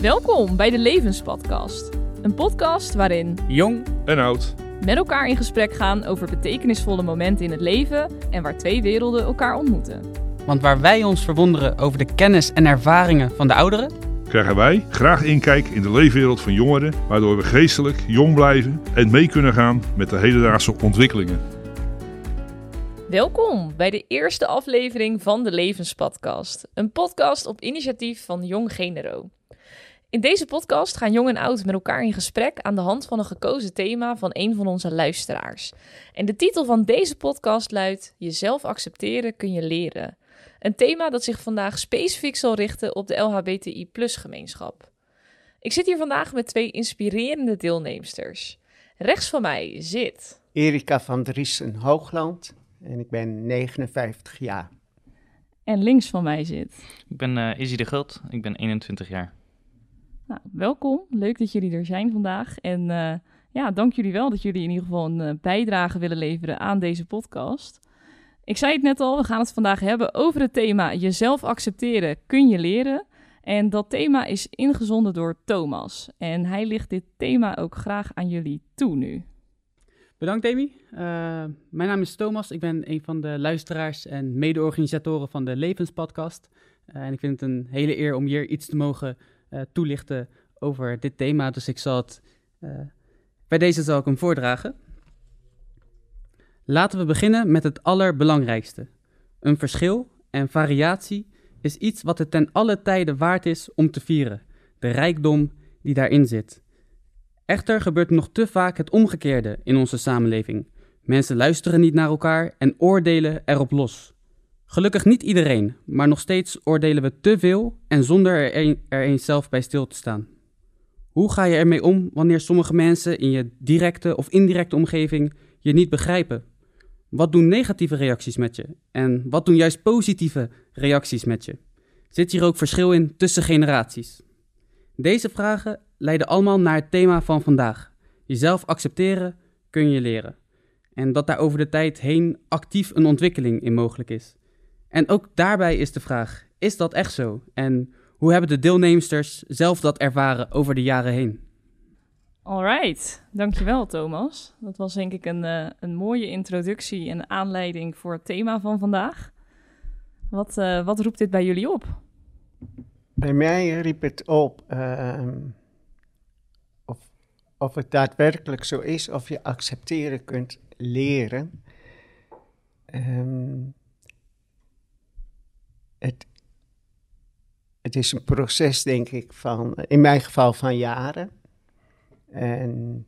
Welkom bij de Levenspodcast. Een podcast waarin Jong en oud. met elkaar in gesprek gaan over betekenisvolle momenten in het leven en waar twee werelden elkaar ontmoeten. Want waar wij ons verwonderen over de kennis en ervaringen van de ouderen, Krijgen wij graag inkijk in de leefwereld van jongeren, waardoor we geestelijk jong blijven en mee kunnen gaan met de hedendaagse ontwikkelingen. Welkom bij de eerste aflevering van de Levenspodcast. Een podcast op initiatief van Jong Genero. In deze podcast gaan jong en oud met elkaar in gesprek aan de hand van een gekozen thema van een van onze luisteraars. En de titel van deze podcast luidt: Jezelf accepteren kun je leren. Een thema dat zich vandaag specifiek zal richten op de LHBTI-gemeenschap. Ik zit hier vandaag met twee inspirerende deelnemsters. Rechts van mij zit Erika van Driesen Hoogland en ik ben 59 jaar. en links van mij zit. Ik ben eh Izzy de Gult, ik ben 21 jaar. Nou, welkom. Leuk dat jullie er zijn vandaag. En eh, ja, dank jullie wel dat jullie in ieder geval een eh, bijdrage willen leveren aan deze podcast. Ik zei het net al, we gaan het vandaag hebben over het thema jezelf accepteren kun je leren. En dat thema is ingezonden door Thomas. En hij ligt dit thema ook graag aan jullie toe nu. bedankt Amy. Eh, mijn naam is Thomas, ik ben een van de luisteraars en mede-organisatoren van de Levenspodcast. En ik vind het een hele eer om hier iets te mogen eh, toelichten over dit thema. Dus ik zal het, eh, bij deze zal ik hem voordragen. Laten we beginnen met het allerbelangrijkste. Een verschil en variatie is iets wat het ten alle tijden waard is om te vieren. De rijkdom die daarin zit. Echter gebeurt nog te vaak het omgekeerde in onze samenleving. Mensen luisteren niet naar elkaar en oordelen erop los. Gelukkig niet iedereen, maar nog steeds oordelen we te veel en zonder er, een, er eens zelf bij stil te staan. Hoe ga je ermee om wanneer sommige mensen in je directe of indirecte omgeving je niet begrijpen? Wat doen negatieve reacties met je? En wat doen juist positieve reacties met je? Zit hier ook verschil in tussen generaties? Deze vragen leiden allemaal naar het thema van vandaag. Jezelf accepteren kun je leren. En dat daar over de tijd heen actief een ontwikkeling in mogelijk is. En ook daarbij is de vraag: is dat echt zo? En hoe hebben de deelnemsters zelf dat ervaren over de jaren heen? Alright, dankjewel Thomas. Dat was denk ik een, eh, een mooie introductie en aanleiding voor het thema van vandaag. Wat, eh, wat roept dit bij jullie op? Bij mij riep het op ehm, of, of het daadwerkelijk zo is of je accepteren kunt leren. Ehm, het, is een proces, denk ik, van, in mijn geval van jaren. En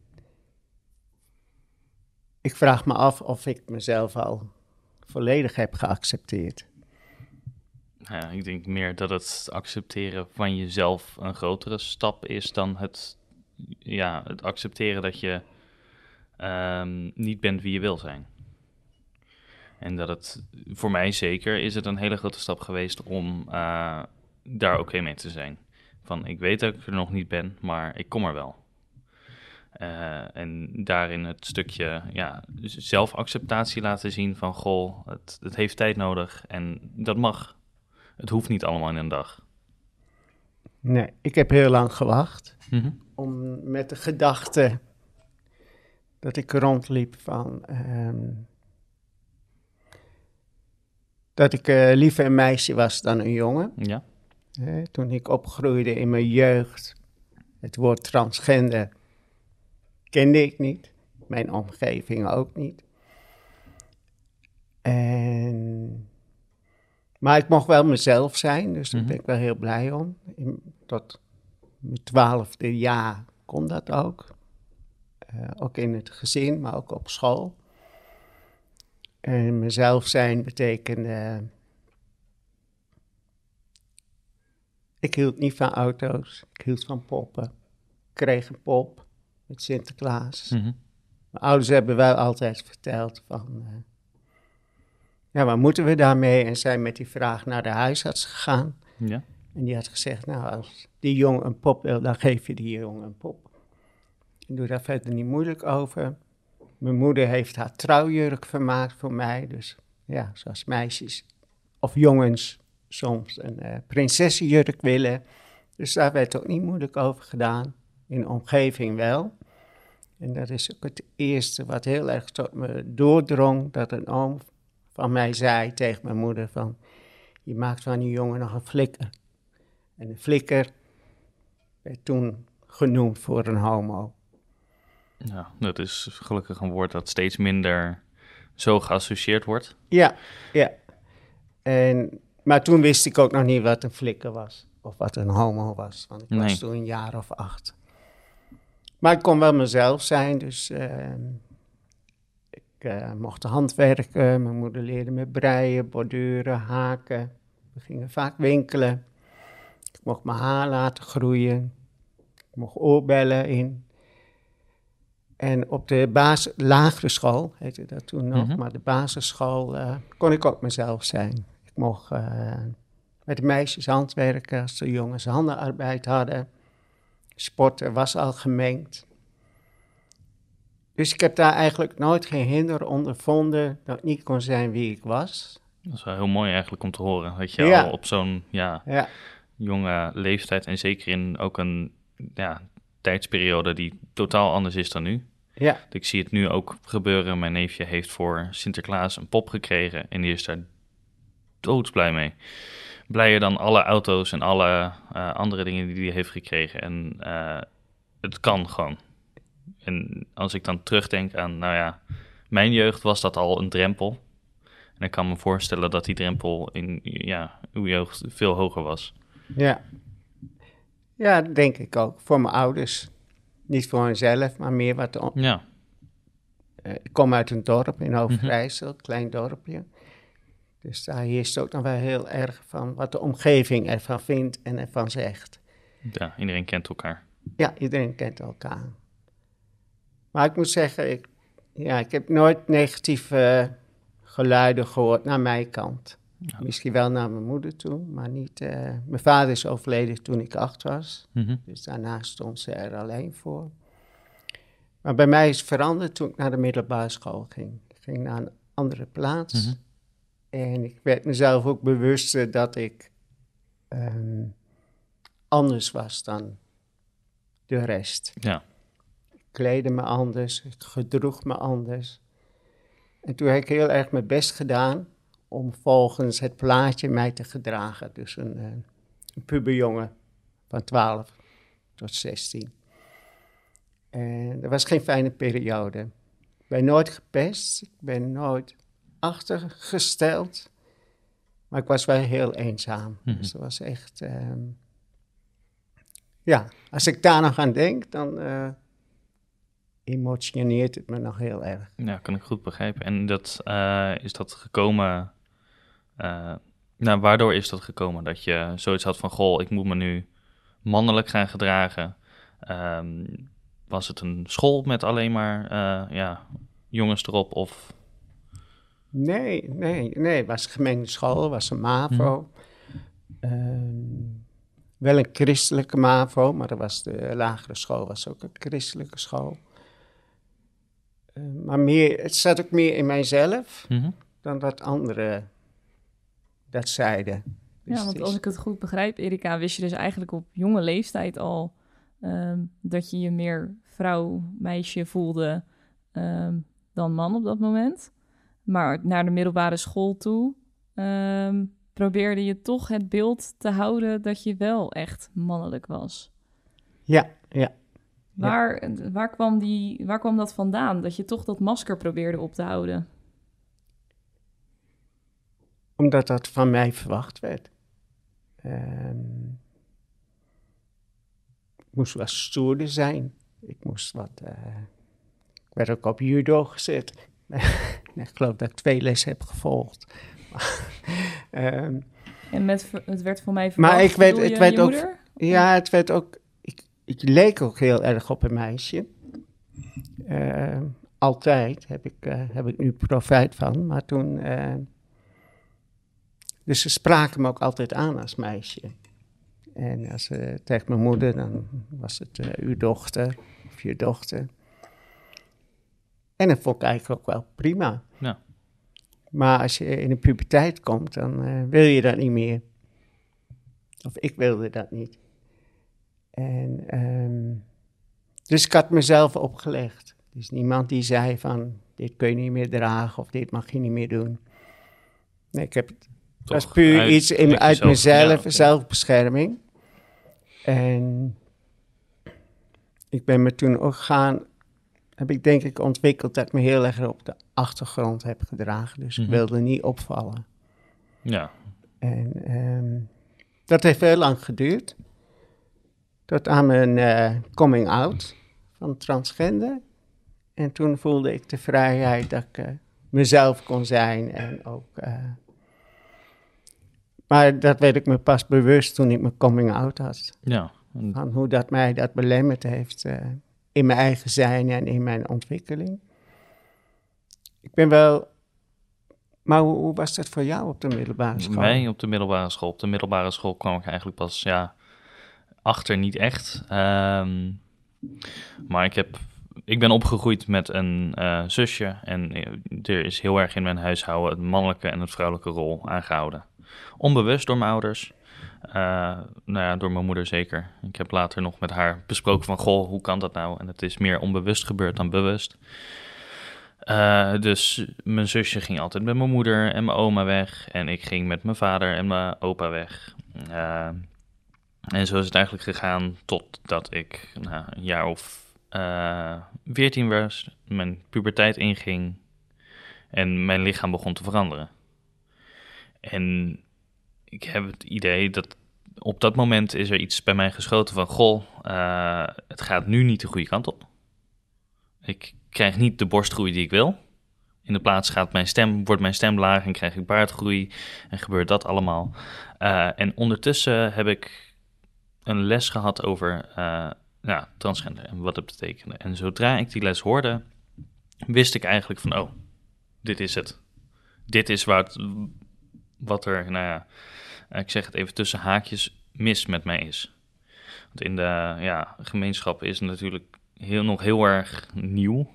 ik vraag me af of ik mezelf al volledig heb geaccepteerd. Ja, ik denk meer dat het accepteren van jezelf een grotere stap is dan het, ja, het accepteren dat je ehm, niet bent wie je wil zijn. En dat het, voor mij zeker, is het een hele grote stap geweest om eh, daar oké mee te zijn. Van, ik weet dat ik er nog niet ben, maar ik kom er wel. Eh, en daarin het stukje ja, zelfacceptatie laten zien van, goh, het, het heeft tijd nodig en dat mag. Het hoeft niet allemaal in een dag. Nee, ik heb heel lang gewacht om met de gedachte dat ik rondliep van ehm, dat ik eh, liever een meisje was dan een jongen. Ja, toen ik opgroeide in mijn jeugd, het woord transgender kende ik niet, mijn omgeving ook niet. En, maar ik mocht wel mezelf zijn, dus daar Mhm. ben ik wel heel blij om. In, tot mijn twaalfde jaar kon dat ook. Eh, ook in het gezin, maar ook op school. En mezelf zijn betekende Ik hield niet van auto's, ik hield van poppen. Ik kreeg een pop met Sinterklaas. Mhm. Mijn ouders hebben wel altijd verteld van... eh, ja, wat moeten we daarmee? En zijn met die vraag naar de huisarts gegaan. ja. En die had gezegd, nou, als die jongen een pop wil, dan geef je die jongen een pop. Ik doe daar verder niet moeilijk over. Mijn moeder heeft haar trouwjurk vermaakt voor mij. Dus ja, zoals meisjes of jongens soms een eh prinsessenjurk willen. Dus daar werd ook niet moeilijk over gedaan. In de omgeving wel. En dat is ook het eerste wat heel erg tot me doordrong. Dat een oom van mij zei tegen mijn moeder van... Je maakt van die jongen nog een flikker. En een flikker werd toen genoemd voor een homo. Ja, dat is gelukkig een woord dat steeds minder zo geassocieerd wordt. Ja, ja. En, maar toen wist ik ook nog niet wat een flikker was. Of wat een homo was. Want ik Nee. was toen een jaar of acht. Maar ik kon wel mezelf zijn. Dus ehm, ik eh, mocht handwerken. Mijn moeder leerde me breien, borduren, haken. We gingen vaak winkelen. Ik mocht mijn haar laten groeien. Ik mocht oorbellen in. En op de bas lagere school, heette dat toen nog, Mhm. maar de basisschool eh, kon ik ook mezelf zijn. Ik mocht eh, met de meisjes handwerken als de jongens handenarbeid hadden. Sporten was al gemengd. Dus ik heb daar eigenlijk nooit geen hinder ondervonden dat ik niet kon zijn wie ik was. Dat is wel heel mooi eigenlijk om te horen. Dat je Ja. al op zo'n ja, Ja, jonge leeftijd en zeker in ook een ja, tijdsperiode die totaal anders is dan nu. Ja, Ik zie het nu ook gebeuren. Mijn neefje heeft voor Sinterklaas een pop gekregen en die is daar doodsblij mee. Blijer dan alle auto's en alle eh, andere dingen die hij heeft gekregen. En eh, het kan gewoon. En als ik dan terugdenk aan, nou ja, mijn jeugd was dat al een drempel. En ik kan me voorstellen dat die drempel in ja, uw jeugd veel hoger was. ja. Ja, denk ik ook. Voor mijn ouders. Niet voor henzelf, maar meer wat de Ja, Eh, ik kom uit een dorp in Overijssel, een klein dorpje. Dus daar heerst ook nog wel heel erg van wat de omgeving ervan vindt en ervan zegt. ja iedereen kent elkaar. Ja, iedereen kent elkaar. Maar ik moet zeggen, ik, ja, ik heb nooit negatieve eh, geluiden gehoord naar mijn kant. Misschien wel naar mijn moeder toe, maar niet... eh, mijn vader is overleden toen ik acht was. Mhm. Dus daarna stond ze er alleen voor. Maar bij mij is het veranderd toen ik naar de middelbare school ging. Ik ging naar een andere plaats. Mhm. En ik werd mezelf ook bewust dat ik ehm, anders was dan de rest. Ja, Ik kleedde me anders, ik gedroeg me anders. En toen heb ik heel erg mijn best gedaan om volgens het plaatje mij te gedragen. Dus een, eh, een puberjongen van 12 tot 16. En dat was geen fijne periode. Ik ben nooit gepest, ik ben nooit achtergesteld. Maar ik was wel heel eenzaam. Mhm. Dus dat was echt... ehm, ja, als ik daar nog aan denk, dan eh, emotioneert het me nog heel erg. Ja, kan ik goed begrijpen. En dat, eh, is dat gekomen... eh, nou, waardoor is dat gekomen? Dat je zoiets had van... Goh, ik moet me nu mannelijk gaan gedragen. Ehm, was het een school met alleen maar eh, ja, jongens erop? Of... Nee, nee, nee. Het was een gemengde school, het was een MAVO. Ehm, wel een christelijke MAVO, maar dat was de lagere school was ook een christelijke school. Eh, maar meer, het zat ook meer in mijzelf Mhm. dan dat anderen dat zeiden. Dus Ja, want als ik het goed begrijp, Erika, wist je dus eigenlijk op jonge leeftijd al ehm, dat je je meer vrouw, meisje voelde ehm, dan man op dat moment. Maar naar de middelbare school toe ehm, probeerde je toch het beeld te houden dat je wel echt mannelijk was. Ja, ja. Ja. Waar, waar, kwam die, waar kwam dat vandaan? Dat je toch dat masker probeerde op te houden? Omdat dat van mij verwacht werd. Ehm, ik moest wat stoerder zijn. Ik moest wat... eh, ik werd ook op judo gezet. ik geloof dat ik twee lessen heb gevolgd. Ehm, En met, het werd voor mij verwacht, Maar ik weet- het je werd je ook- moeder? ja, het werd ook... Ik, ik leek ook heel erg op een meisje. Ehm, altijd heb ik, eh, heb ik nu profijt van. Maar toen... dus ze spraken me ook altijd aan als meisje. En als, eh, tegen mijn moeder, dan was het eh, uw dochter of je dochter. En dat vond ik eigenlijk ook wel prima. Ja. Maar als je in de puberteit komt, dan eh, wil je dat niet meer. Of ik wilde dat niet. En, ehm, dus ik had mezelf opgelegd. Dus niemand die zei van, dit kun je niet meer dragen of dit mag je niet meer doen. Nee, ik heb, het was Toch puur uit- iets in, uit jezelf. mezelf, Ja, zelfbescherming. En ik ben me toen ook gaan, heb ik denk ik ontwikkeld dat ik me heel erg op de achtergrond heb gedragen. Dus Mhm. ik wilde niet opvallen. Ja, En ehm, dat heeft heel lang geduurd. Tot aan mijn eh, coming out van transgender. En toen voelde ik de vrijheid dat ik eh, mezelf kon zijn. En ook, eh, maar dat werd ik me pas bewust toen ik mijn coming out had. ja. En- Van hoe dat mij dat belemmerd heeft eh, in mijn eigen zijn en in mijn ontwikkeling. Ik ben wel... Maar hoe, hoe was dat voor jou op de middelbare school? Mij op de middelbare school. Op de middelbare school kwam ik eigenlijk pas, ja, achter niet echt. Ehm, maar ik heb, ik ben opgegroeid met een eh, zusje en eh, er is heel erg in mijn huishouden het mannelijke en het vrouwelijke rol aangehouden. Onbewust door mijn ouders. Eh, nou ja, door mijn moeder zeker. Ik heb later nog met haar besproken van, goh, hoe kan dat nou? En het is meer onbewust gebeurd dan bewust. Eh, dus mijn zusje ging altijd met mijn moeder en mijn oma weg. En ik ging met mijn vader en mijn opa weg. Eh, en zo is het eigenlijk gegaan totdat ik nou, een jaar of veertien was. Mijn puberteit inging. En mijn lichaam begon te veranderen. En ik heb het idee dat op dat moment is er iets bij mij geschoten van... Goh, eh, het gaat nu niet de goede kant op. Ik krijg niet de borstgroei die ik wil. In de plaats gaat mijn stem, wordt mijn stem laag en krijg ik baardgroei en gebeurt dat allemaal. Eh, en ondertussen heb ik een les gehad over ja, transgender en wat het betekende. En zodra ik die les hoorde, wist ik eigenlijk van, oh, dit is het. Dit is wat, wat er, nou ja, ik zeg het even tussen haakjes, mis met mij is. Want in de ja, gemeenschap is natuurlijk heel, nog heel erg nieuw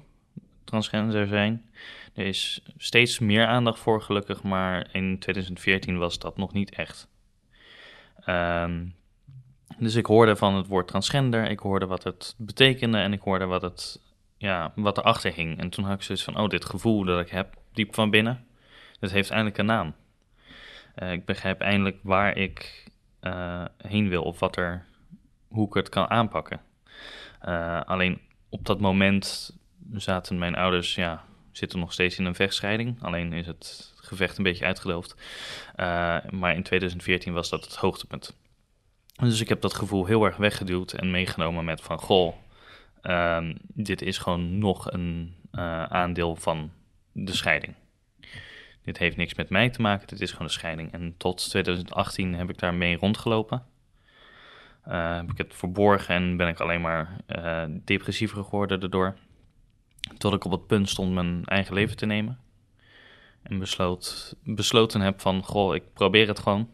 transgender zijn. Er is steeds meer aandacht voor, gelukkig, maar in 2014 was dat nog niet echt. Ehm, dus ik hoorde van het woord transgender, ik hoorde wat het betekende en ik hoorde wat, het, ja, wat erachter hing. En toen had ik zoiets van, oh, dit gevoel dat ik heb, diep van binnen, dat heeft eindelijk een naam. Eh, ik begrijp eindelijk waar ik eh, heen wil of wat er, hoe ik het kan aanpakken. Eh, alleen op dat moment zaten mijn ouders, ja, zitten nog steeds in een vechtscheiding. Alleen is het gevecht een beetje uitgedoofd. Maar in 2014 was dat het hoogtepunt. Dus ik heb dat gevoel heel erg weggeduwd en meegenomen met van, goh, uh, dit is gewoon nog een aandeel van de scheiding. Dit heeft niks met mij te maken, dit is gewoon een scheiding. En tot 2018 heb ik daarmee rondgelopen. Uh, heb ik het verborgen en ben ik alleen maar uh, depressiever geworden daardoor. Tot ik op het punt stond mijn eigen leven te nemen. En besloot, besloten heb van, goh, ik probeer het gewoon.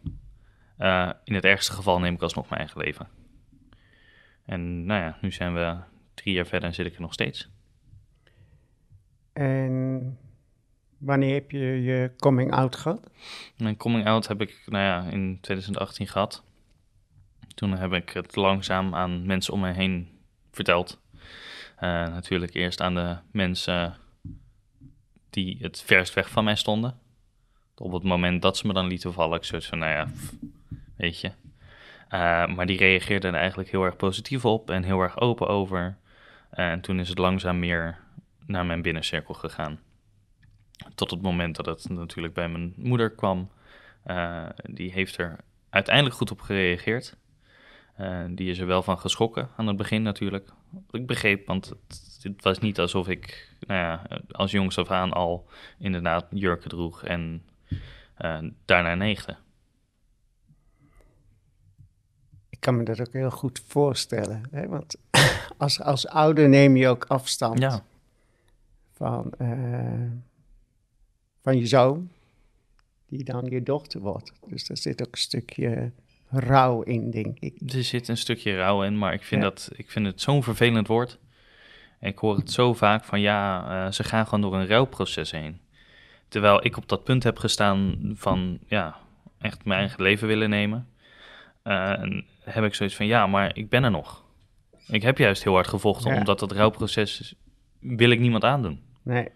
Uh, in het ergste geval neem ik alsnog mijn eigen leven. En nou ja, nu zijn we drie jaar verder en zit ik er nog steeds. En wanneer heb je je coming out gehad? Mijn coming out heb ik, nou ja, in 2018 gehad. Toen heb ik het langzaam aan mensen om me heen verteld. Uh, natuurlijk eerst aan de mensen die het verst weg van mij stonden. Op het moment dat ze me dan lieten vallen, ik soort van, nou ja, weet je. Uh, maar die reageerden er eigenlijk heel erg positief op en heel erg open over. En toen is het langzaam meer naar mijn binnencirkel gegaan. Tot het moment dat het natuurlijk bij mijn moeder kwam. Uh, die heeft er uiteindelijk goed op gereageerd. Uh, die is er wel van geschrokken aan het begin natuurlijk. Ik begreep, want het, het was niet alsof ik nou ja, als jongs af aan al inderdaad jurken droeg en uh, daarna neegde. Ik kan me dat ook heel goed voorstellen. Hè? Want als, als ouder neem je ook afstand ja. van, van je zoon, die dan je dochter wordt. Dus daar zit ook een stukje rouw in, denk ik. Er zit een stukje rouw in, maar ik vind, ja. dat, ik vind het zo'n vervelend woord. Ik hoor het zo vaak van ja, uh, ze gaan gewoon door een rouwproces heen. Terwijl ik op dat punt heb gestaan van ja, echt mijn eigen leven willen nemen. Uh, en heb ik zoiets van, ja, maar ik ben er nog. Ik heb juist heel hard gevochten, Ja. omdat dat rouwproces wil ik niemand aandoen. Nee.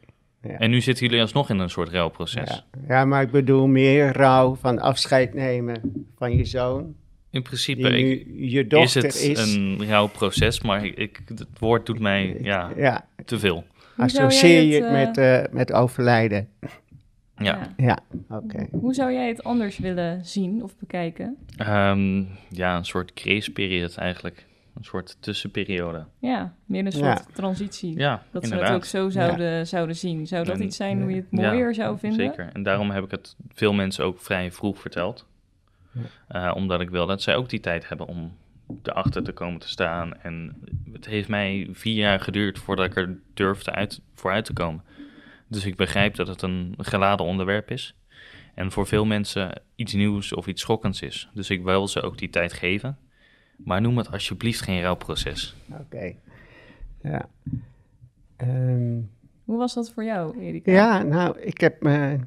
Ja. En nu zitten jullie alsnog in een soort rouwproces. Ja. ja, maar ik bedoel meer rouw van afscheid nemen van je zoon. In principe ik- je is dochter het is. een rouwproces, maar ik, ik, het woord doet mij ja, Ja, te veel. Associeer je het het, met, eh, met overlijden. Ja. Ja, oké. Hoe zou jij het anders willen zien of bekijken? Ehm, ja, een soort grace period eigenlijk. Een soort tussenperiode. Ja, meer een soort Ja. transitie. Ja, dat ze inderdaad. het ook zo zouden, zouden zien. Zou dat En- iets zijn hoe je het Ja, mooier zou vinden? Zeker. En daarom heb ik het veel mensen ook vrij vroeg verteld. Eh, omdat ik wil dat zij ook die tijd hebben om erachter te komen te staan. En het heeft mij vier jaar geduurd voordat ik er durfde uit, vooruit te komen. Dus ik begrijp dat het een geladen onderwerp is. En voor veel mensen iets nieuws of iets schokkends is. Dus ik wil ze ook die tijd geven. Maar noem het alsjeblieft geen rouwproces. Oké. Ja. Ehm, Hoe was dat voor jou, Erika? ja, nou, ik heb me...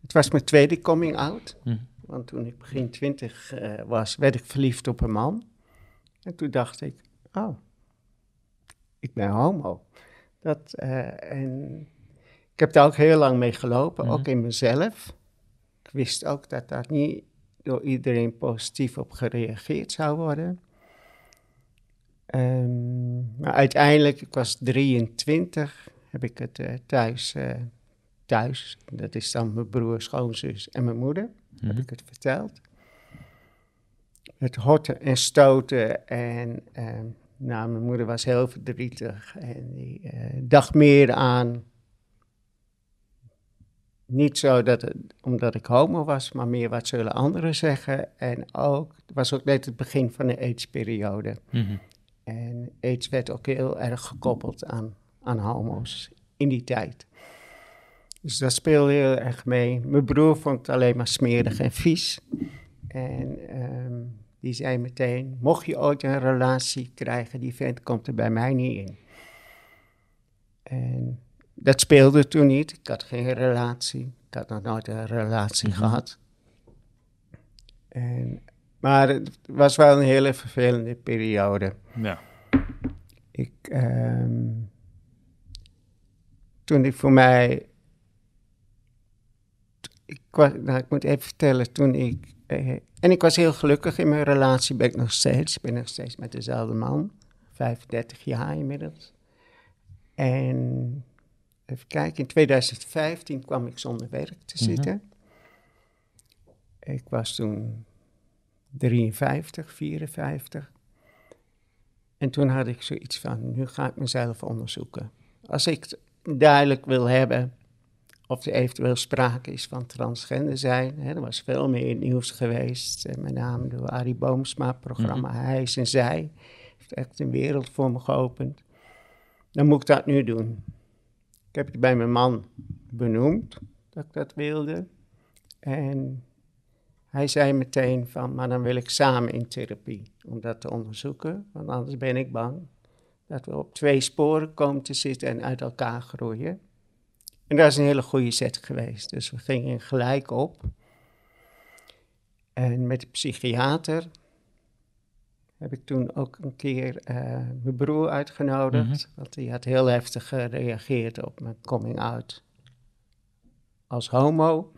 Het was mijn tweede coming out. Hm. Want toen ik begin twintig eh, was, werd ik verliefd op een man. En toen dacht ik, oh, ik ben homo. Dat, eh, en ik heb daar ook heel lang mee gelopen, Mhm. ook in mezelf. Ik wist ook dat daar niet door iedereen positief op gereageerd zou worden. Ehm, maar uiteindelijk, ik was 23, heb ik het eh, thuis, eh, thuis, dat is dan mijn broer, schoonzus en mijn moeder, heb Mhm. ik het verteld. Het horten en stoten en ehm, nou, mijn moeder was heel verdrietig en die eh, dacht meer aan, niet zo dat het, omdat ik homo was, maar meer wat zullen anderen zeggen. En ook, het was ook net het begin van de AIDS-periode. Mhm. En AIDS werd ook heel erg gekoppeld aan, aan homo's in die tijd. Dus dat speelde heel erg mee. Mijn broer vond het alleen maar smerig en vies. En ehm, die zei meteen, mocht je ooit een relatie krijgen, die vent komt er bij mij niet in. En dat speelde toen niet. Ik had geen relatie. Ik had nog nooit een relatie Mhm. gehad. En, maar het was wel een hele vervelende periode. Ja. Ik, ehm, toen ik voor mij. Ik, was, nou, ik moet even vertellen, toen ik. eh, en ik was heel gelukkig in mijn relatie, ben ik nog steeds. Ik ben nog steeds met dezelfde man, 35 jaar inmiddels. En even kijken, in 2015 kwam ik zonder werk te Mhm. zitten. Ik was toen 53, 54. En toen had ik zoiets van, nu ga ik mezelf onderzoeken. Als ik duidelijk wil hebben of er eventueel sprake is van transgender zijn. Hè, er was veel meer in het nieuws geweest, eh, met name door Arie Boomsma, programma Hij is en Zij. Heeft echt een wereld voor me geopend. Dan moet ik dat nu doen. Ik heb het bij mijn man benoemd, dat ik dat wilde. En hij zei meteen van, maar dan wil ik samen in therapie om dat te onderzoeken, want anders ben ik bang dat we op twee sporen komen te zitten en uit elkaar groeien. En dat is een hele goede set geweest, dus we gingen gelijk op. En met de psychiater heb ik toen ook een keer eh, mijn broer uitgenodigd, want die had heel heftig gereageerd op mijn coming out als homo.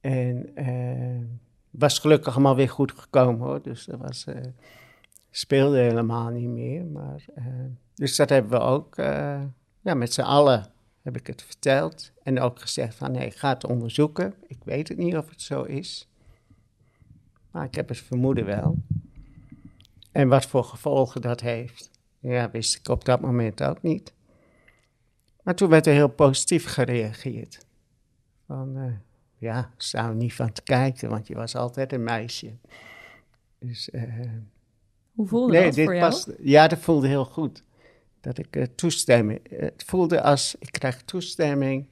En eh, was gelukkig allemaal weer goed gekomen hoor. Dus dat was, eh, speelde helemaal niet meer. Maar, dus dat hebben we ook, ja, met z'n allen heb ik het verteld. En ook gezegd van nee, ga het onderzoeken. Ik weet het niet of het zo is. Maar ik heb het vermoeden wel. En wat voor gevolgen dat heeft, ja, wist ik op dat moment ook niet. Maar toen werd er heel positief gereageerd. Van, eh, ja, er niet van te kijken, want je was altijd een meisje. Dus, eh, Hoe voelde dat voor jou? past- ja, dat voelde heel goed. Dat ik eh, toestemming, het voelde als ik krijg toestemming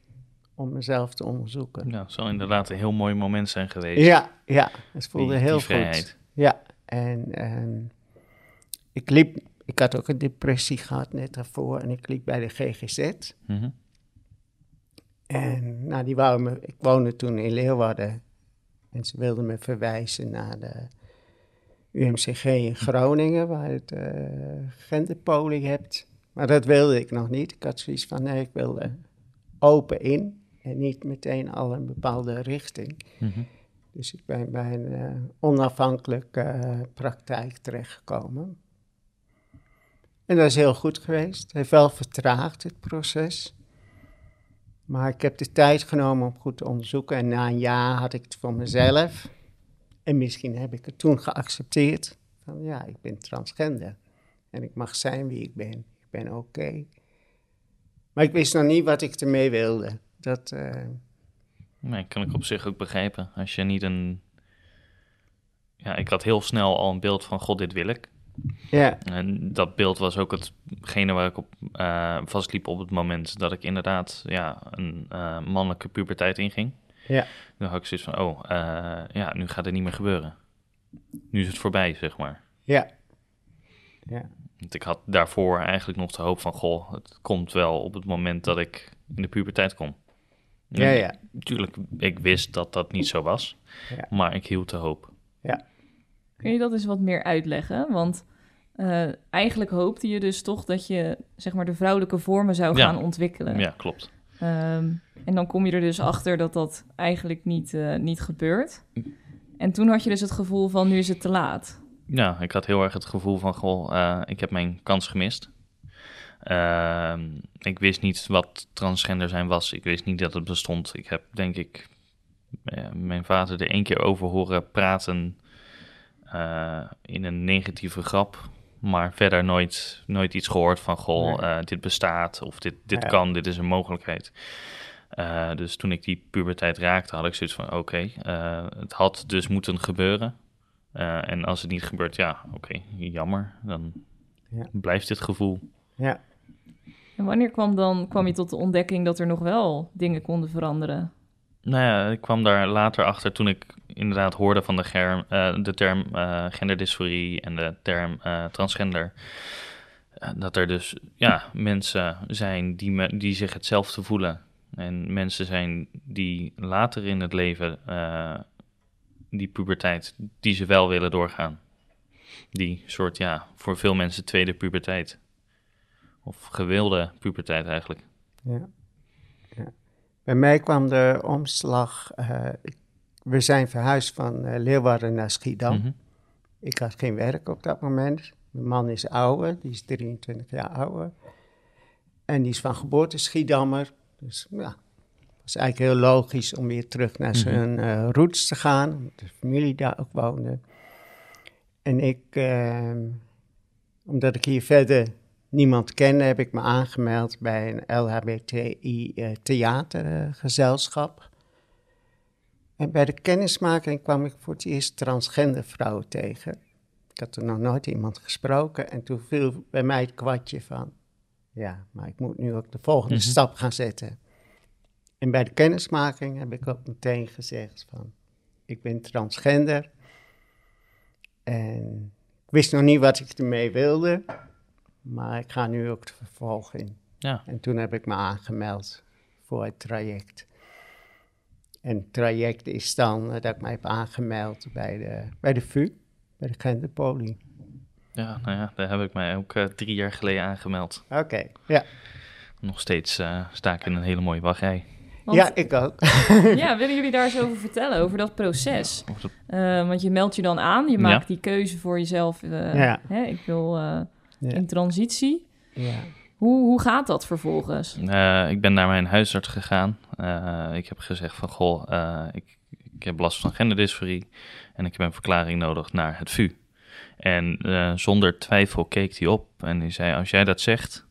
om mezelf te onderzoeken. Ja, het zal inderdaad een heel mooi moment zijn geweest. Ja, ja, het voelde die, heel die goed. vrijheid. Ja, en ehm, ik liep, ik had ook een depressie gehad net daarvoor en ik liep bij de GGZ. Mhm. En nou, die wou me, ik woonde toen in Leeuwarden. En ze wilden me verwijzen naar de UMCG in Groningen, waar je het uh, genderpolie hebt. Maar dat wilde ik nog niet. Ik had zoiets van, nee, ik wilde open in en niet meteen al een bepaalde richting. Mhm. Dus ik ben bij een uh, onafhankelijke uh, praktijk terechtgekomen. En dat is heel goed geweest. Het heeft wel vertraagd, het proces. Maar ik heb de tijd genomen om goed te onderzoeken. En na een jaar had ik het voor mezelf. En misschien heb ik het toen geaccepteerd. Van ja, ik ben transgender. En ik mag zijn wie ik ben. Ik ben oké. Maar ik wist nog niet wat ik ermee wilde. Dat. Nee, kan ik op zich ook begrijpen. Als je niet een... Ja, ik had heel snel al een beeld van, god, dit wil ik. Ja. En dat beeld was ook hetgene waar ik op uh, vastliep op het moment dat ik inderdaad ja, een uh, mannelijke puberteit inging. Ja. Dan had ik zoiets van, oh, uh, ja, nu gaat het niet meer gebeuren. Nu is het voorbij, zeg maar. Ja. Ja. Want ik had daarvoor eigenlijk nog de hoop van, goh, het komt wel op het moment dat ik in de puberteit kom. Ja, ja. Tuurlijk, ik wist dat dat niet zo was, Ja. maar ik hield de hoop. Ja. Kun je dat eens wat meer uitleggen? Want uh, eigenlijk hoopte je dus toch dat je zeg maar de vrouwelijke vormen zou Ja. gaan ontwikkelen. Ja, klopt. Ehm, en dan kom je er dus achter dat dat eigenlijk niet, eh, niet gebeurt. En toen had je dus het gevoel van nu is het te laat. Ja, ik had heel erg het gevoel van, goh, eh, ik heb mijn kans gemist. Ehm, ik wist niet wat transgender zijn was. Ik wist niet dat het bestond. Ik heb, denk ik, eh, mijn vader er één keer over horen praten eh, in een negatieve grap. Maar verder nooit, nooit iets gehoord van, goh, Nee. eh, dit bestaat of dit, dit Ja. kan, dit is een mogelijkheid. Eh, dus toen ik die puberteit raakte, had ik zoiets van, oké, eh, het had dus moeten gebeuren. Eh, en als het niet gebeurt, ja, oké, jammer. Dan Ja. blijft dit gevoel. Ja. En wanneer kwam, dan, kwam je tot de ontdekking dat er nog wel dingen konden veranderen? Nou ja, ik kwam daar later achter toen ik inderdaad hoorde van de, germ, eh, de term eh, genderdysforie en de term eh, transgender. Dat er dus ja, mensen zijn die, me, die zich hetzelfde voelen. En mensen zijn die later in het leven die puberteit, die ze wel willen doorgaan. Die soort, ja, voor veel mensen tweede puberteit. Of gewilde puberteit eigenlijk. Ja. ja. Bij mij kwam de omslag. We zijn verhuisd van eh, Leeuwarden naar Schiedam. Mhm. Ik had geen werk op dat moment. Mijn man is ouder, die is 23 jaar ouder. En die is van geboorte Schiedammer. Dus ja, het was eigenlijk heel logisch om weer terug naar Mhm. zijn eh, roots te gaan. Omdat de familie daar ook woonde. En ik, ehm, omdat ik hier verder niemand kende, heb ik me aangemeld bij een LHBTI eh, theatergezelschap. En bij de kennismaking kwam ik voor het eerst transgender vrouwen tegen. Ik had er nog nooit iemand gesproken en toen viel bij mij het kwartje van, ja, maar ik moet nu ook de volgende Mhm. stap gaan zetten. En bij de kennismaking heb ik ook meteen gezegd van, ik ben transgender. En ik wist nog niet wat ik ermee wilde, maar ik ga nu ook de vervolg in. Ja, En toen heb ik me aangemeld voor het traject. En het traject is dan eh, dat ik mij heb aangemeld bij de, bij de VU, bij de genderpolie. ja, nou ja, daar heb ik mij ook eh, drie jaar geleden aangemeld. Oké, ja. Nog steeds eh, sta ik in een hele mooie wachtrij. Want, ja, ik ook. ja, willen jullie daar eens over vertellen, over dat proces? Eh, want je meldt je dan aan, je Ja. maakt die keuze voor jezelf. eh, Ja. hè, ik wil eh, Ja. in transitie. ja. Hoe, hoe gaat dat vervolgens? Eh, ik ben naar mijn huisarts gegaan. Eh, ik heb gezegd van, goh, eh, ik, ik heb last van genderdysforie en ik heb een verklaring nodig naar het VU. En zonder twijfel keek hij op en hij zei, als jij dat zegt,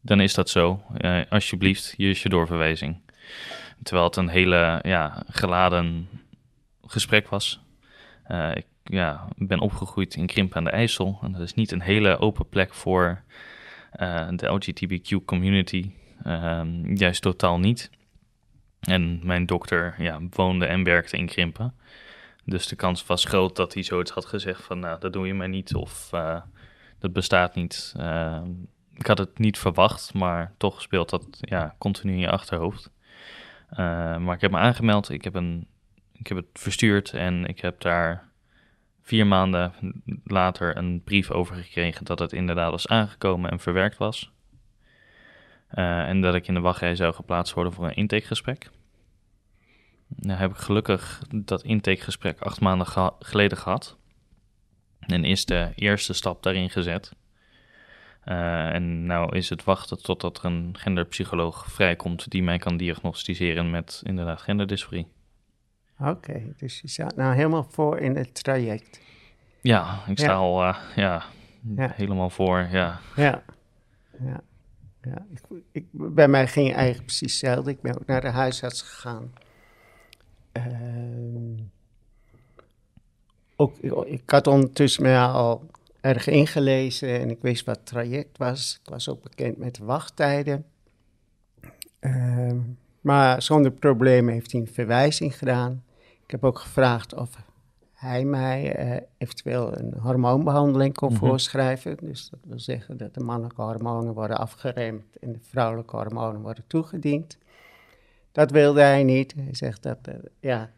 dan is dat zo. Alsjeblieft, hier is je doorverwijzing. Terwijl het een hele ja, geladen gesprek was. Ik ja, ben opgegroeid in Krimp aan de IJssel. En dat is niet een hele open plek voor de LGBTQ community. Ehm, juist totaal niet. En mijn dokter ja, woonde en werkte in Krimpen. Dus de kans was groot dat hij zoiets had gezegd van... nou, dat doe je maar niet of eh, dat bestaat niet. Ehm, ik had het niet verwacht, maar toch speelt dat ja, continu in je achterhoofd. Eh, maar ik heb me aangemeld, ik heb, een, ik heb het verstuurd en ik heb daar vier maanden later een brief overgekregen dat het inderdaad was aangekomen en verwerkt was. Eh, en dat ik in de wachtrij zou geplaatst worden voor een intakegesprek. Nou heb ik gelukkig dat intakegesprek acht maanden geleden gehad. En is de eerste stap daarin gezet. Eh, en nou is het wachten totdat er een genderpsycholoog vrijkomt die mij kan diagnosticeren met inderdaad genderdysforie. Oké, dus je staat nou helemaal voor in het traject. Ja, ik sta Ja. al eh, ja, Ja. helemaal voor. Ja. Ja, ja, ja. Ik, ik, bij mij ging eigenlijk precies hetzelfde. Ik ben ook naar de huisarts gegaan. Ehm, ook, ik, ik had ondertussen me al erg ingelezen en ik wist wat het traject was. Ik was ook bekend met de wachttijden. Ehm, maar zonder problemen heeft hij een verwijzing gedaan. Ik heb ook gevraagd of hij mij eh, eventueel een hormoonbehandeling kon Mhm. voorschrijven. Dus dat wil zeggen dat de mannelijke hormonen worden afgeremd en de vrouwelijke hormonen worden toegediend. Dat wilde hij niet. Hij zegt dat, eh, ja,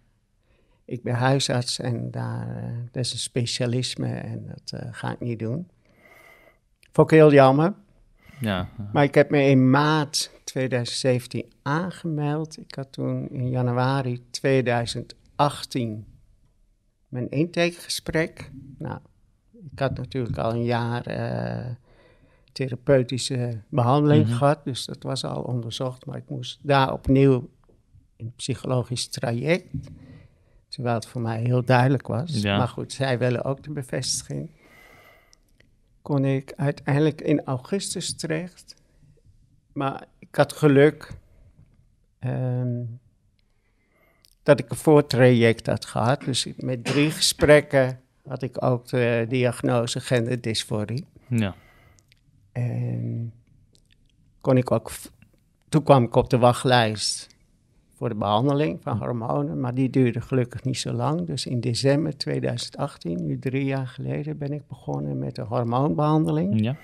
ik ben huisarts en daar, eh, dat is een specialisme en dat ga ik niet doen. Vond ik heel jammer. Ja, Maar ik heb me in maart 2017 aangemeld. Ik had toen in januari 2018 mijn intakegesprek. Nou, ik had natuurlijk al een jaar eh, therapeutische behandeling Mhm. gehad, dus dat was al onderzocht. Maar ik moest daar opnieuw een psychologisch traject. Terwijl het voor mij heel duidelijk was. Ja. Maar goed, zij willen ook de bevestiging. Kon ik uiteindelijk in augustus terecht. Maar ik had geluk ehm, dat ik een voortraject had gehad. Dus met drie gesprekken had ik ook de diagnose genderdysforie. ja. En kon ik ook, toen kwam ik op de wachtlijst voor de behandeling van hormonen, maar die duurde gelukkig niet zo lang. Dus in december 2018, nu drie jaar geleden, ben ik begonnen met de hormoonbehandeling. ja.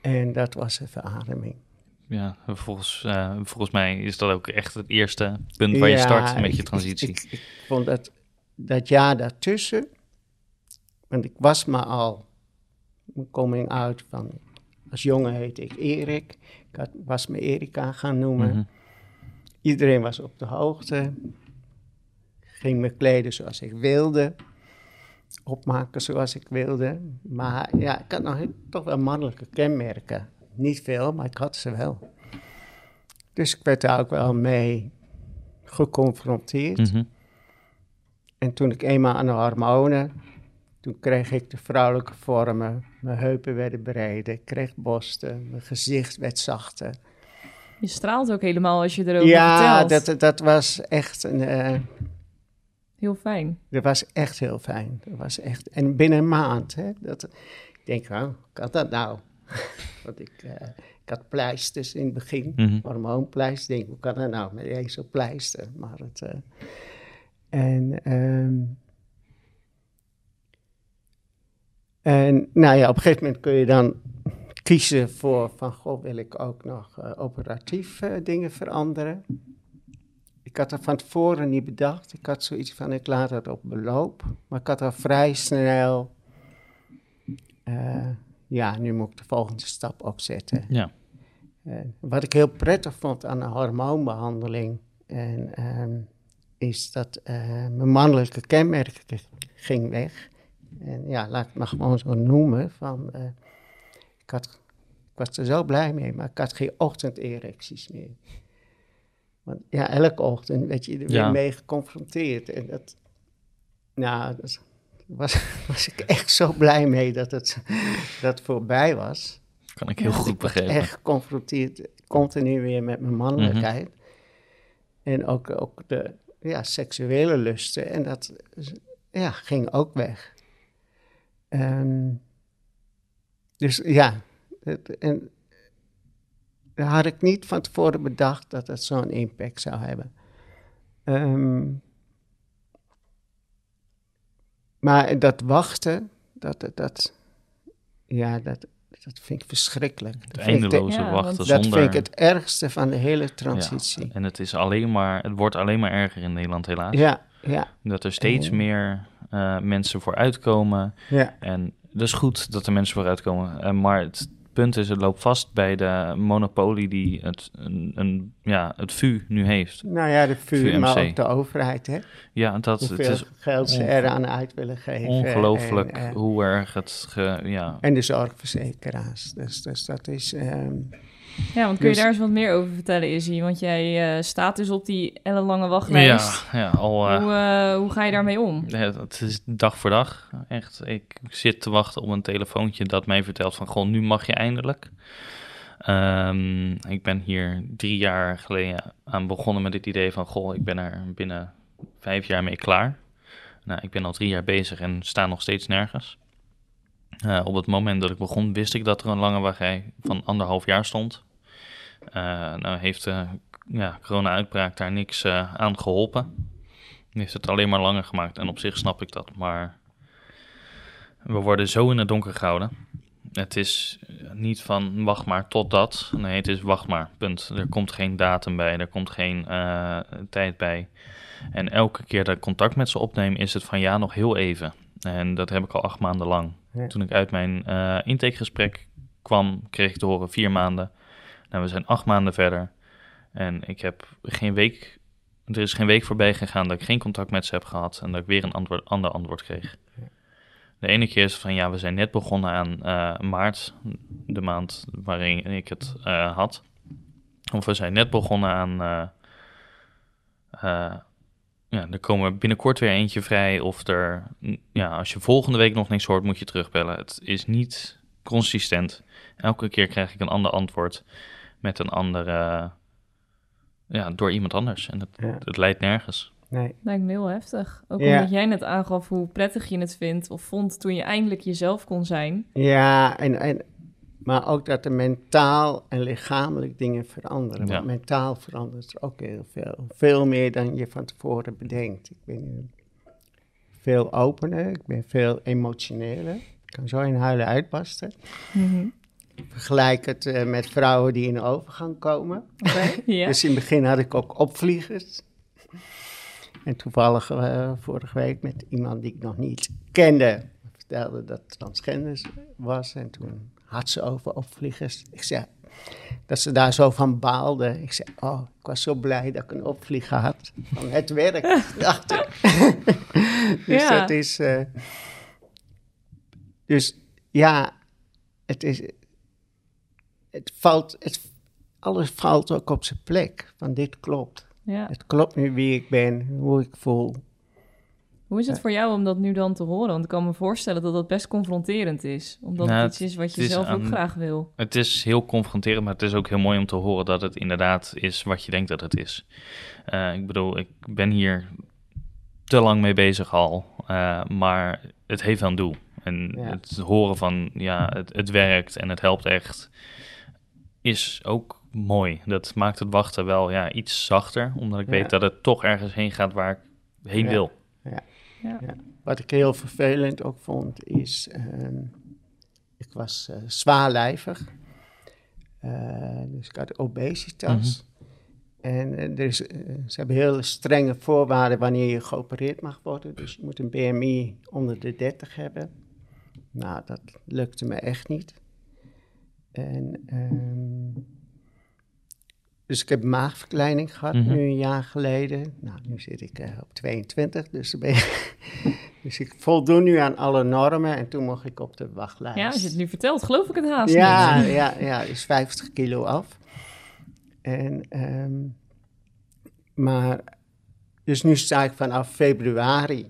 En dat was een verademing. Ja, volgens, eh, volgens mij is dat ook echt het eerste punt waar je start met je transitie. Ik, ik, vond dat, dat jaar daartussen, want ik was maar al mijn coming out van, als jongen heette ik Erik, ik had, was me Erika gaan noemen. Mhm. Iedereen was op de hoogte, ging me kleden zoals ik wilde, opmaken zoals ik wilde. Maar ja, ik had nog heel- toch wel mannelijke kenmerken. Niet veel, maar ik had ze wel. Dus ik werd daar ook wel mee geconfronteerd. Mhm. En toen ik eenmaal aan de hormonen, toen kreeg ik de vrouwelijke vormen. Mijn heupen werden breder, ik kreeg borsten, mijn gezicht werd zachter. Je straalt ook helemaal als je erover ja, vertelt. dat, dat was echt een, eh, Heel fijn. dat was echt heel fijn. Dat was echt, en binnen een maand, hè, dat, ik denk, oh, hoe kan dat nou? Want ik, eh, ik had pleisters in het begin, Mhm. hormoonpleisters. Ik denk, hoe kan dat nou met deze pleister? Maar het, eh, en, ehm, en nou ja, op een gegeven moment kun je dan kiezen voor van, goh, wil ik ook nog eh, operatief dingen veranderen? Ik had dat van tevoren niet bedacht. Ik had zoiets van, ik laat het op beloop. Maar ik had al vrij snel, ja, nu moet ik de volgende stap opzetten. Ja. En wat ik heel prettig vond aan de hormoonbehandeling, en, ehm, is dat eh, mijn mannelijke kenmerken ging weg. En ja, laat ik het maar gewoon zo noemen. Van, eh, ik, had, ik was er zo blij mee, maar ik had geen ochtenderecties meer. Want ja, elke ochtend werd je er Ja. weer mee geconfronteerd. En dat, nou, dat was, was ik echt zo blij mee dat het dat voorbij was. Kan ik heel goed ik begrijpen. echt geconfronteerd, continu weer met mijn mannelijkheid. En ook, ook de ja, seksuele lusten. En dat ja, ging ook weg. Ehm, dus ja, het- en daar had ik niet van tevoren bedacht dat het zo'n impact zou hebben. Ehm, maar dat wachten, dat, dat, dat, ja, dat, dat vind ik verschrikkelijk. Het Dat ik eindeloze Ja, wachten want- dat zonder... vind ik het ergste van de hele transitie. Ja, en het, is alleen maar, het wordt alleen maar erger in Nederland helaas. Ja, ja, Dat er steeds En- meer eh, mensen voor uitkomen. Ja, En dat is goed dat er mensen voor uitkomen. Eh, maar het punt is, het loopt vast bij de monopolie die het, een, een, ja, het VU nu heeft. nou ja, de VU, maar ook de overheid, hè. Ja, dat het is geld ze eraan uit willen geven. ongelooflijk En, hoe erg het... Ge, ja, en de zorgverzekeraars. Dus, dus dat is... ehm, Ja, want kun je Dus- daar eens wat meer over vertellen, Izzy? Want jij eh, staat dus op die ellenlange wachtlijst. ja, ja, al... eh, Hoe, eh, hoe ga je daarmee om? Ja, het is dag voor dag. Echt, ik zit te wachten op een telefoontje dat mij vertelt van... Goh, nu mag je eindelijk. Ehm, ik ben hier drie jaar geleden aan begonnen met het idee van... Goh, ik ben er binnen vijf jaar mee klaar. Nou, ik ben al drie jaar bezig en sta nog steeds nergens. Op het moment dat ik begon wist ik dat er een lange wachtrij van anderhalf jaar stond. Eh, nou heeft de ja, corona-uitbraak daar niks eh, aan geholpen. Heeft het alleen maar langer gemaakt. En op zich snap ik dat. Maar we worden zo in het donker gehouden. Het is niet van wacht maar tot dat. Nee, het is wacht maar. Punt. Er komt geen datum bij. Er komt geen eh, tijd bij. En elke keer dat ik contact met ze opneem, is het van ja, nog heel even. En dat heb ik al acht maanden lang. Ja. Toen ik uit mijn eh intakegesprek kwam, kreeg ik te horen vier maanden. Nou, we zijn acht maanden verder. En ik heb geen week er is geen week voorbij gegaan dat ik geen contact met ze heb gehad en dat ik weer een antwoord, ander antwoord kreeg. De ene keer is van ja, we zijn net begonnen aan eh, maart, de maand waarin ik het eh, had. Of we zijn net begonnen aan. eh, ja, er komen binnenkort weer eentje vrij. Of er. Ja, als je volgende week nog niks hoort, moet je terugbellen. Het is niet consistent. Elke keer krijg ik een ander antwoord met een andere. Ja, door iemand anders. En het, Ja. het leidt nergens. nee. Lijkt me heel heftig. Ook Ja. omdat jij net aangaf hoe prettig je het vindt of vond toen je eindelijk jezelf kon zijn. Ja, en, en, maar ook dat er mentaal en lichamelijk dingen veranderen. Ja. Want mentaal verandert er ook heel veel. Veel meer dan je van tevoren bedenkt. Ik ben veel opener, ik ben veel emotioneler. Ik kan zo in huilen uitbarsten. Ik vergelijk het eh, met vrouwen die in de overgang komen. Ja. Dus in het begin had ik ook opvliegers. En toevallig eh, vorige week met iemand die ik nog niet kende, vertelde dat transgender was. En toen had ze over opvliegers. Ik zei dat ze daar zo van baalde. Ik zei, oh, ik was zo blij dat ik een opvlieger had. Van het werk, dacht ik. dus Ja. dat is... eh, dus ja, het is... Het valt... Het, alles valt ook op zijn plek. Van dit klopt. Ja. Het klopt nu wie ik ben, hoe ik voel. Hoe is het voor jou om dat nu dan te horen? Want ik kan me voorstellen dat dat best confronterend is. Omdat Nou, het iets is wat je is zelf ook graag wil. Het is heel confronterend, maar het is ook heel mooi om te horen dat het inderdaad is wat je denkt dat het is. Eh, ik bedoel, ik ben hier te lang mee bezig al, eh, maar het heeft wel een doel. En Ja. het horen van, ja, het, het werkt en het helpt echt, is ook mooi. Dat maakt het wachten wel ja, iets zachter, omdat ik Ja. weet dat het toch ergens heen gaat waar ik heen Ja. wil. Ja. Wat ik heel vervelend ook vond, is... ehm, ik was eh, zwaarlijvig. Eh, dus ik had obesitas. En er is, eh, ze hebben hele strenge voorwaarden wanneer je geopereerd mag worden. Dus je moet een BMI onder de 30 hebben. Nou, dat lukte me echt niet. En, ehm, dus ik heb maagverkleining gehad Mhm. nu een jaar geleden. Nou, nu zit ik eh, op 22, dus, dan ben je- dus ik voldoen nu aan alle normen en toen mocht ik op de wachtlijst. Ja, als je het nu vertelt, geloof ik het haast Ja, niet. ja, ja, is 50 kilo af. En, ehm, maar, dus nu sta ik vanaf februari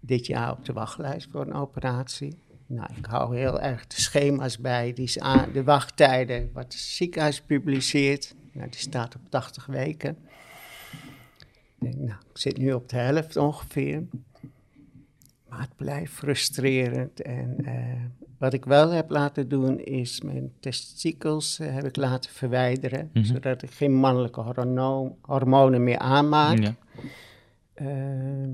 dit jaar op de wachtlijst voor een operatie. Nou, ik hou heel erg de schema's bij, die is aan, de wachttijden, wat het ziekenhuis publiceert. Nou, die staat op 80 weken. Ik denk, nou, ik zit nu op de helft ongeveer. Maar het blijft frustrerend. En eh, wat ik wel heb laten doen, is mijn testikels eh, heb ik laten verwijderen. Mhm. Zodat ik geen mannelijke hormonen meer aanmaak. Ja. Ehm,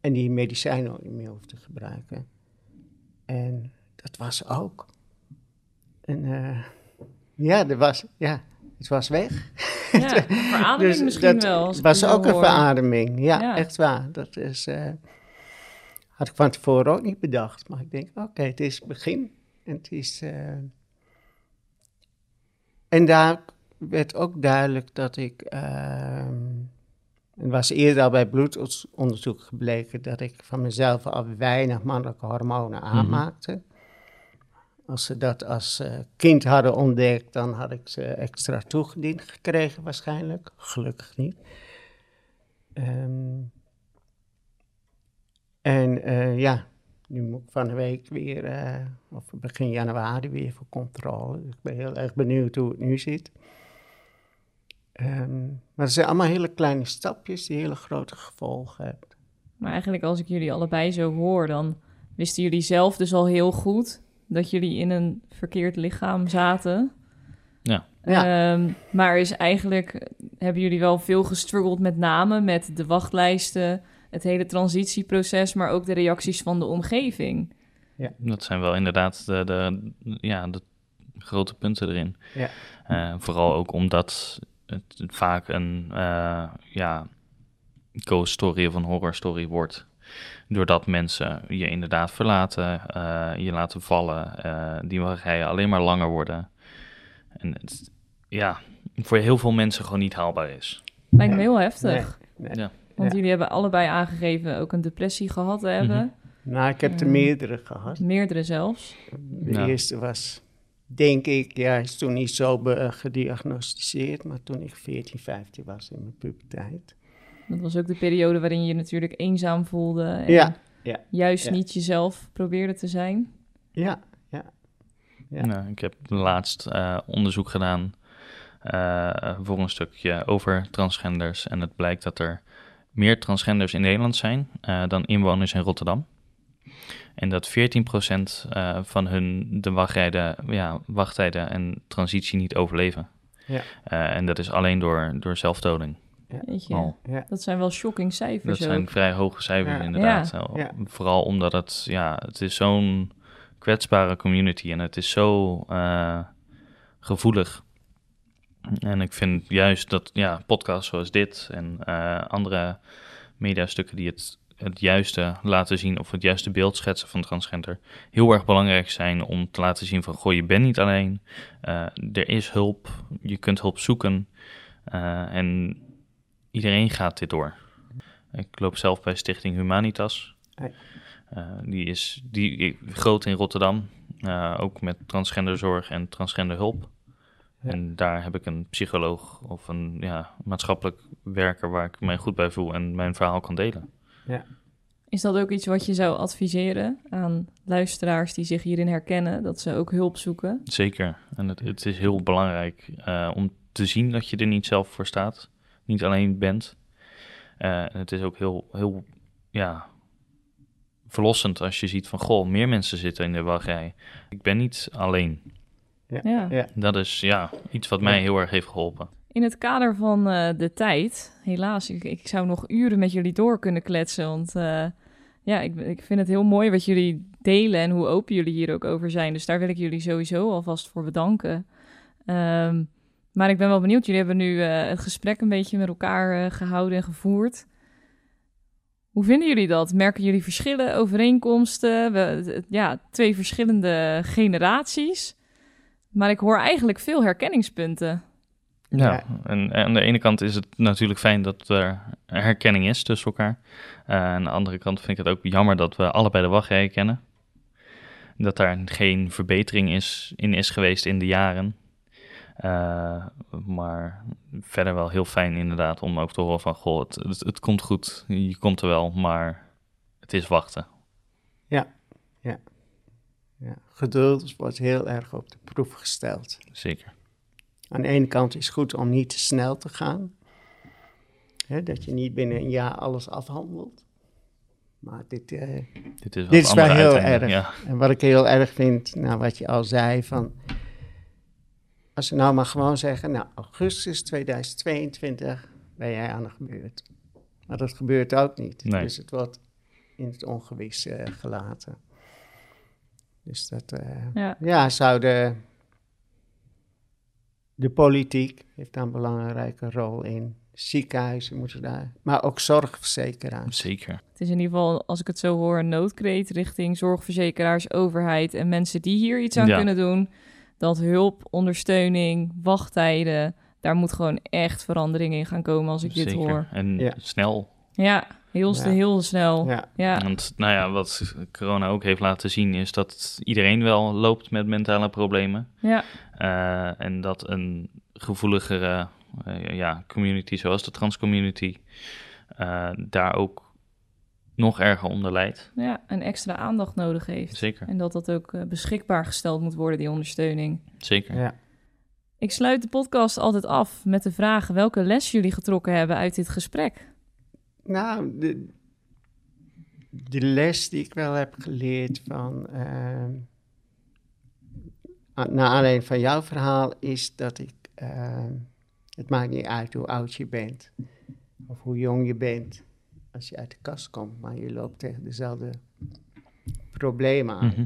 en die medicijnen ook niet meer hoef te gebruiken. En dat was ook. En eh, ja, er was, ja, het was weg. Ja, verademing Dus misschien dat wel. was het zo ook een verademing. Ja, Ja. echt waar. Dat is. eh, had ik van tevoren ook niet bedacht. Maar ik denk, oké, het is het begin. En het is... eh, En daar werd ook duidelijk dat ik... ehm, het was eerder al bij bloedonderzoek gebleken dat ik van mezelf al weinig mannelijke hormonen aanmaakte. Als ze dat als eh, kind hadden ontdekt, dan had ik ze extra toegediend gekregen waarschijnlijk. Gelukkig niet. Ehm, en eh, ja, nu moet ik van de week weer, eh, of begin januari weer voor controle. Dus ik ben heel erg benieuwd hoe het nu zit. Ehm, maar het zijn allemaal hele kleine stapjes die hele grote gevolgen hebben. Maar eigenlijk als ik jullie allebei zo hoor, dan wisten jullie zelf dus al heel goed dat jullie in een verkeerd lichaam zaten. Ja. Ja. Ehm, maar is eigenlijk, hebben jullie wel veel gestruggeld met name met de wachtlijsten, het hele transitieproces, maar ook de reacties van de omgeving. Dat zijn wel inderdaad de, de, ja, de grote punten erin. Ja. Eh, vooral ook omdat het vaak een uh, ja, ghost story of een horror story wordt. Doordat mensen je inderdaad verlaten, uh, je laten vallen, uh, die wachtrijen alleen maar langer worden. En het, ja, voor heel veel mensen gewoon niet haalbaar is. Lijkt me heel heftig. Nee, nee. Ja. Want Ja. jullie hebben allebei aangegeven ook een depressie gehad te hebben. Nou, ik heb er Mm. meerdere gehad. Meerdere zelfs. De Ja. eerste was, denk ik, ja, is toen niet zo be- gediagnosticeerd, maar toen ik 14, 15 was in mijn puberteit. Dat was ook de periode waarin je je natuurlijk eenzaam voelde. En Ja, ja, juist ja. niet jezelf probeerde te zijn. Ja, ja. Ja. Nou, ik heb laatst eh, onderzoek gedaan eh, voor een stukje over transgenders. En het blijkt dat er meer transgenders in Nederland zijn eh, dan inwoners in Rotterdam. En dat 14% eh, van hun de wachtrijden, ja, wachttijden en transitie niet overleven. Ja. Eh, en dat is alleen door, door zelfdoding. Weet je, al. ja. dat zijn wel shocking cijfers Dat zijn vrij hoge cijfers Ja. inderdaad. Ja. Ja. Vooral omdat het, ja, het is zo'n kwetsbare community en het is zo eh, gevoelig. En ik vind juist dat ja, podcasts zoals dit en eh, andere mediastukken die het, het juiste laten zien of het juiste beeld schetsen van transgender heel erg belangrijk zijn om te laten zien van goh, je bent niet alleen, Eh, er is hulp, je kunt hulp zoeken eh, en iedereen gaat dit door. Ik loop zelf bij Stichting Humanitas. Eh, die is die, groot in Rotterdam, ook met transgenderzorg en transgenderhulp. Ja. En daar heb ik een psycholoog of een ja, maatschappelijk werker waar ik mij goed bij voel en mijn verhaal kan delen. Is dat ook iets wat je zou adviseren aan luisteraars die zich hierin herkennen, dat ze ook hulp zoeken? Zeker. En het, het is heel belangrijk eh, om te zien dat je er niet zelf voor staat, niet alleen bent. Eh, en het is ook heel, heel ja, verlossend als je ziet van, goh, meer mensen zitten in de wachtrij. Ik ben niet alleen. Ja. Ja. Dat is ja, iets wat mij heel erg heeft geholpen. In het kader van eh, de tijd, helaas, ik, ik zou nog uren met jullie door kunnen kletsen. Want eh, ja, ik, ik vind het heel mooi wat jullie delen en hoe open jullie hier ook over zijn. Dus daar wil ik jullie sowieso alvast voor bedanken. Ehm, maar ik ben wel benieuwd, jullie hebben nu eh, het gesprek een beetje met elkaar eh, gehouden en gevoerd. Hoe vinden jullie dat? Merken jullie verschillen, overeenkomsten? Ja, twee verschillende generaties. Maar ik hoor eigenlijk veel herkenningspunten. Ja, Ja. en, aan de ene kant is het natuurlijk fijn dat er herkenning is tussen elkaar. Eh, aan de andere kant vind ik het ook jammer dat we allebei de wachtrij kennen. Dat daar geen verbetering is, in is geweest in de jaren. Eh, maar verder wel heel fijn inderdaad om ook te horen van... Goh, het, het, het komt goed, je komt er wel, maar het is wachten. Ja. Geduld wordt heel erg op de proef gesteld. Zeker. Aan de ene kant is het goed om niet te snel te gaan. Hè, dat je niet binnen een jaar alles afhandelt. Maar dit, eh, Dit is wel, Dit is wel heel erg. Ja. En wat ik heel erg vind, nou wat je al zei, van als we nou maar gewoon zeggen, nou augustus 2022 ben jij aan de beurt. Maar dat gebeurt ook niet. Nee. Dus het wordt in het ongewis eh, gelaten. Dus dat, eh, Ja. ja, zou de, de politiek heeft daar een belangrijke rol in. ziekenhuizen moeten daar, maar ook zorgverzekeraars. Zeker. Het is in ieder geval, als ik het zo hoor, een noodkreet richting zorgverzekeraars, overheid en mensen die hier iets aan Ja. kunnen doen. Dat hulp, ondersteuning, wachttijden, daar moet gewoon echt verandering in gaan komen als ik dit Zeker. hoor. En Ja. snel. Ja, heel, Ja. heel snel. Ja. Ja, Want nou ja, wat corona ook heeft laten zien is dat iedereen wel loopt met mentale problemen. Ja. Eh, en dat een gevoeligere eh, ja, community zoals de transcommunity eh, daar ook nog erger onder lijdt. ja, en extra aandacht nodig heeft. Zeker, En dat dat ook beschikbaar gesteld moet worden, die ondersteuning. zeker. ja. Ik sluit de podcast altijd af met de vraag welke les jullie getrokken hebben uit dit gesprek. Nou, de, de les die ik wel heb geleerd van. a- naar aanleiding van jouw verhaal is dat ik. ehm, het maakt niet uit hoe oud je bent of hoe jong je bent als je uit de kast komt, maar je loopt tegen dezelfde problemen aan. Mhm.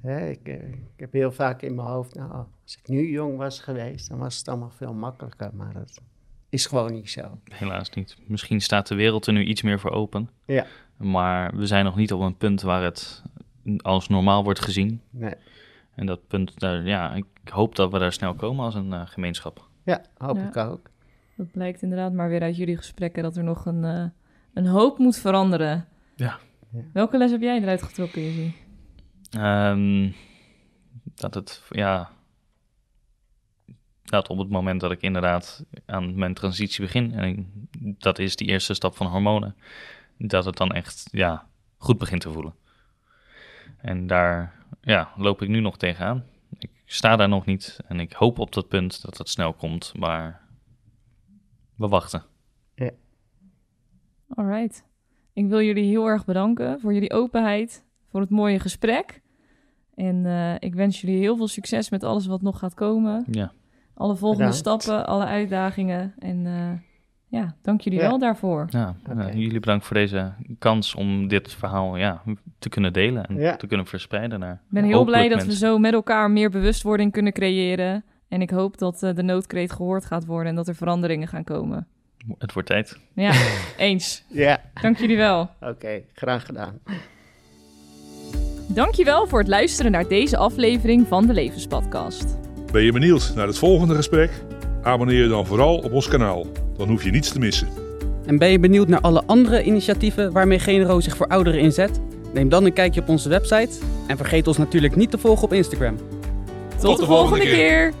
Hè, ik, eh, ik heb heel vaak in mijn hoofd, nou, als ik nu jong was geweest, dan was het allemaal veel makkelijker, maar dat is gewoon niet zo. Helaas niet. Misschien staat de wereld er nu iets meer voor open. Ja. Maar we zijn nog niet op een punt waar het als normaal wordt gezien. Nee. En dat punt, daar, ja, ik hoop dat we daar snel komen als een eh, gemeenschap. Ja, hoop Ja. ik ook. Dat blijkt inderdaad maar weer uit jullie gesprekken dat er nog een, eh, een hoop moet veranderen. Ja. Ja. Welke les heb jij eruit getrokken, Izzy? Ehm, dat het, ja, dat op het moment dat ik inderdaad aan mijn transitie begin, en ik- dat is die eerste stap van hormonen, dat het dan echt, ja, goed begint te voelen. En daar, ja, loop ik nu nog tegenaan. Ik sta daar nog niet en ik hoop op dat punt dat het snel komt, maar we wachten. Alright. Ik wil jullie heel erg bedanken voor jullie openheid, voor het mooie gesprek. En eh, ik wens jullie heel veel succes met alles wat nog gaat komen. Ja, Alle volgende Bedankt. stappen, alle uitdagingen. En eh, ja, dank jullie Ja. wel daarvoor. ja eh, jullie bedankt voor deze kans om dit verhaal ja, te kunnen delen en Ja. te kunnen verspreiden naar Ik ben heel blij dat we zo met elkaar meer bewustwording kunnen creëren. En ik hoop dat eh, de noodkreet gehoord gaat worden en dat er veranderingen gaan komen. Het wordt tijd. Ja, eens. Ja, Dank jullie wel. oké, graag gedaan. Dankjewel voor het luisteren naar deze aflevering van de Levenspodcast. Ben je benieuwd naar het volgende gesprek? Abonneer je dan vooral op ons kanaal. Dan hoef je niets te missen. En ben je benieuwd naar alle andere initiatieven waarmee Genero zich voor ouderen inzet? Neem dan een kijkje op onze website en vergeet ons natuurlijk niet te volgen op Instagram. Tot, de volgende keer.